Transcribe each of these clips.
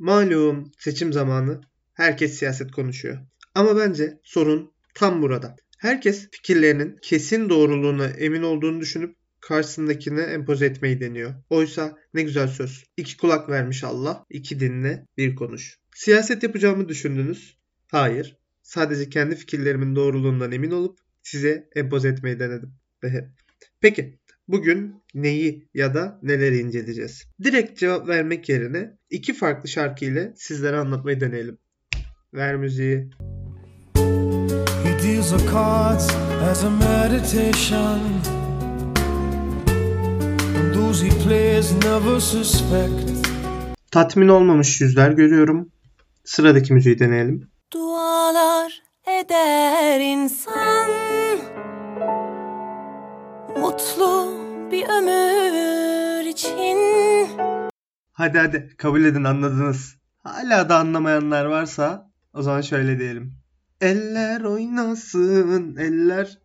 Malum seçim zamanı herkes siyaset konuşuyor. Ama bence sorun tam burada. Herkes fikirlerinin kesin doğruluğuna emin olduğunu düşünüp karşısındakine empoze etmeyi deniyor. Oysa ne güzel söz. İki kulak vermiş Allah, iki dinle, bir konuş. Siyaset yapacağımı düşündünüz? Hayır. Sadece kendi fikirlerimin doğruluğundan emin olup size empoze etmeyi denedim. Peki bugün neyi ya da neleri inceleyeceğiz? Direkt cevap vermek yerine iki farklı şarkı ile sizlere anlatmayı deneyelim. Ver müziği. He deals the cards as a meditation And those he plays never suspect Tatmin olmamış yüzler görüyorum. Sıradaki müziği deneyelim. Dualar eder insan Mutlu bir ömür için Hadi hadi kabul edin anladınız. Hala da anlamayanlar varsa o zaman şöyle diyelim. Eller oynasın eller.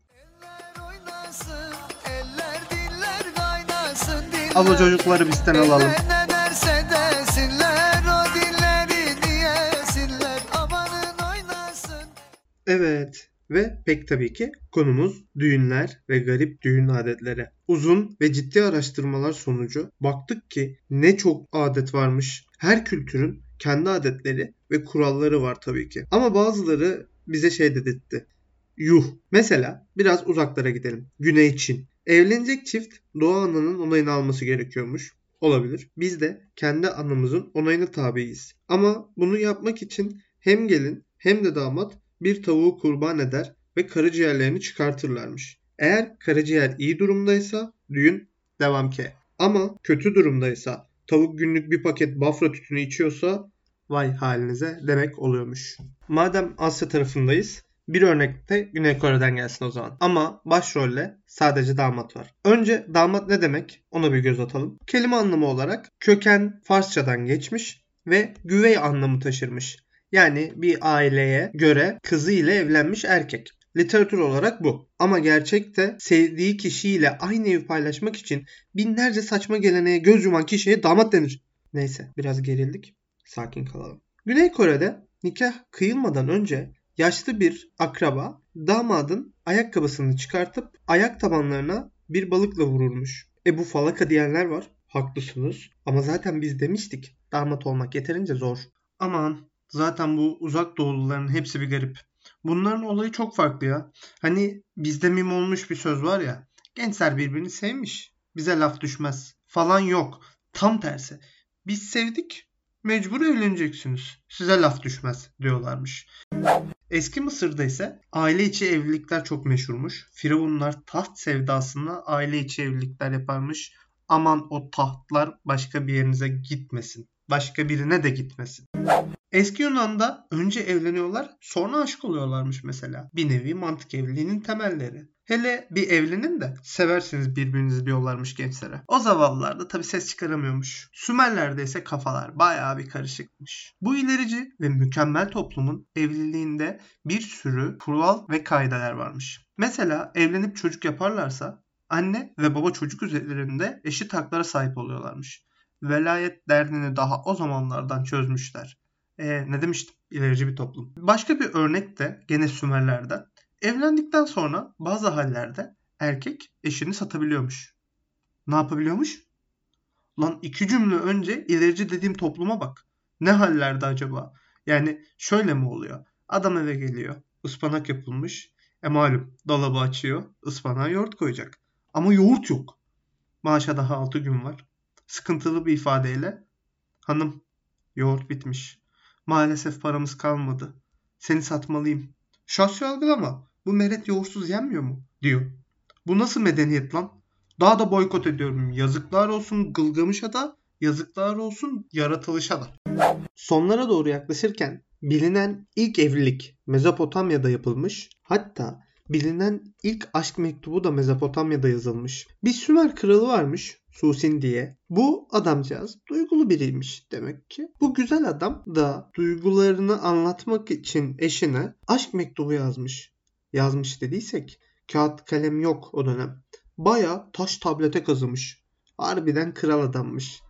Al o çocukları bizden alalım. Evet ve pek tabii ki konumuz düğünler ve garip düğün adetleri. Uzun ve ciddi araştırmalar sonucu baktık ki ne çok adet varmış. Her kültürün kendi adetleri ve kuralları var tabii ki. Ama bazıları bize şey dedirtti. Yuh. Mesela biraz uzaklara gidelim. Güney Çin. Evlenecek çift Doğa Ana'nın onayını alması gerekiyormuş. Olabilir. Biz de kendi anamızın onayını tabiiz. Ama bunu yapmak için hem gelin hem de damat bir tavuğu kurban eder ve karaciğerlerini çıkartırlarmış. Eğer karaciğer iyi durumdaysa düğün devam ke. Ama kötü durumdaysa tavuk günlük bir paket bafra tütünü içiyorsa vay halinize demek oluyormuş. Madem Asya tarafındayız bir örnek de Güney Kore'den gelsin o zaman. Ama başrolle sadece damat var. Önce damat ne demek ona bir göz atalım. Kelime anlamı olarak köken Farsçadan geçmiş ve güvey anlamı taşırmış. Yani bir aileye göre kızı ile evlenmiş erkek. Literatür olarak bu. Ama gerçekte sevdiği kişiyle aynı evi paylaşmak için binlerce saçma geleneğe göz yuman kişiye damat denir. Neyse biraz gerildik. Sakin kalalım. Güney Kore'de nikah kıyılmadan önce yaşlı bir akraba damadın ayakkabısını çıkartıp ayak tabanlarına bir balıkla vururmuş. E bu falaka diyenler var. Haklısınız. Ama zaten biz demiştik damat olmak yeterince zor. Aman zaten bu uzak doğuluların hepsi bir garip. Bunların olayı çok farklı ya. Hani bizde mim olmuş bir söz var ya. Gençler birbirini sevmiş. Bize laf düşmez falan yok. Tam tersi. Biz sevdik mecbur evleneceksiniz. Size laf düşmez diyorlarmış. Eski Mısır'da ise aile içi evlilikler çok meşhurmuş. Firavunlar taht sevdasında aile içi evlilikler yaparmış. Aman o tahtlar başka bir yerinize gitmesin. Başka birine de gitmesin. Eski Yunan'da önce evleniyorlar sonra aşık oluyorlarmış mesela. Bir nevi mantık evliliğinin temelleri. Hele bir evlenin de seversiniz birbirinizi diyorlarmış gençlere. O zavallılar da tabi ses çıkaramıyormuş. Sümerlerde ise kafalar bayağı bir karışıkmış. Bu ilerici ve mükemmel toplumun evliliğinde bir sürü kural ve kaideler varmış. Mesela evlenip çocuk yaparlarsa anne ve baba çocuk üzerinde eşit haklara sahip oluyorlarmış. Velayet derdini daha o zamanlardan çözmüşler. E, ne demiştim? İlerici bir toplum. Başka bir örnek de gene Sümerlerden. Evlendikten sonra bazı hallerde erkek eşini satabiliyormuş. Ne yapabiliyormuş? Lan iki cümle önce ilerici dediğim topluma bak. Ne hallerde acaba? Yani şöyle mi oluyor? Adam eve geliyor. ıspanak yapılmış. E malum dolabı açıyor. ıspanağa yoğurt koyacak. Ama yoğurt yok. Maaşa daha 6 gün var. Sıkıntılı bir ifadeyle hanım yoğurt bitmiş. Maalesef paramız kalmadı. Seni satmalıyım. Şahsi algılama. Bu meret yoğursuz yenmiyor mu? diyor. Bu nasıl medeniyet lan? Daha da boykot ediyorum. Yazıklar olsun Gılgamış'a da yazıklar olsun yaratılışa da. Sonlara doğru yaklaşırken bilinen ilk evlilik Mezopotamya'da yapılmış. Hatta bilinen ilk aşk mektubu da Mezopotamya'da yazılmış. Bir Sümer kralı varmış Susin diye. Bu adamcağız duygulu biriymiş demek ki. Bu güzel adam da duygularını anlatmak için eşine aşk mektubu yazmış. Yazmış dediysek kağıt kalem yok o dönem. Baya taş tablete kazımış. Harbiden kral adammış.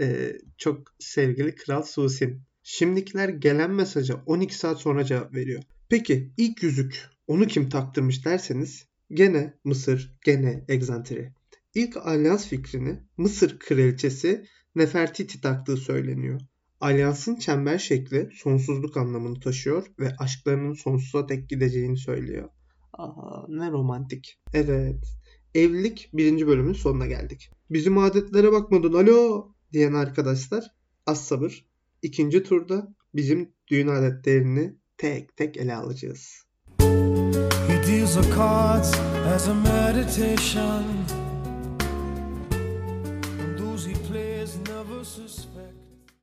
Ee, çok sevgili Kral Susin. Şimdikiler gelen mesaja 12 saat sonra cevap veriyor. Peki ilk yüzük onu kim taktırmış derseniz gene Mısır, gene egzantri. İlk alyans fikrini Mısır kraliçesi Nefertiti taktığı söyleniyor. Alyansın çember şekli sonsuzluk anlamını taşıyor ve aşklarının sonsuza dek gideceğini söylüyor. Aa, ne romantik. Evet. Evlilik birinci bölümün sonuna geldik. Bizim adetlere bakmadın alo diyen arkadaşlar az sabır. İkinci turda bizim düğün adetlerini tek tek ele alacağız. Deals the cards as a meditation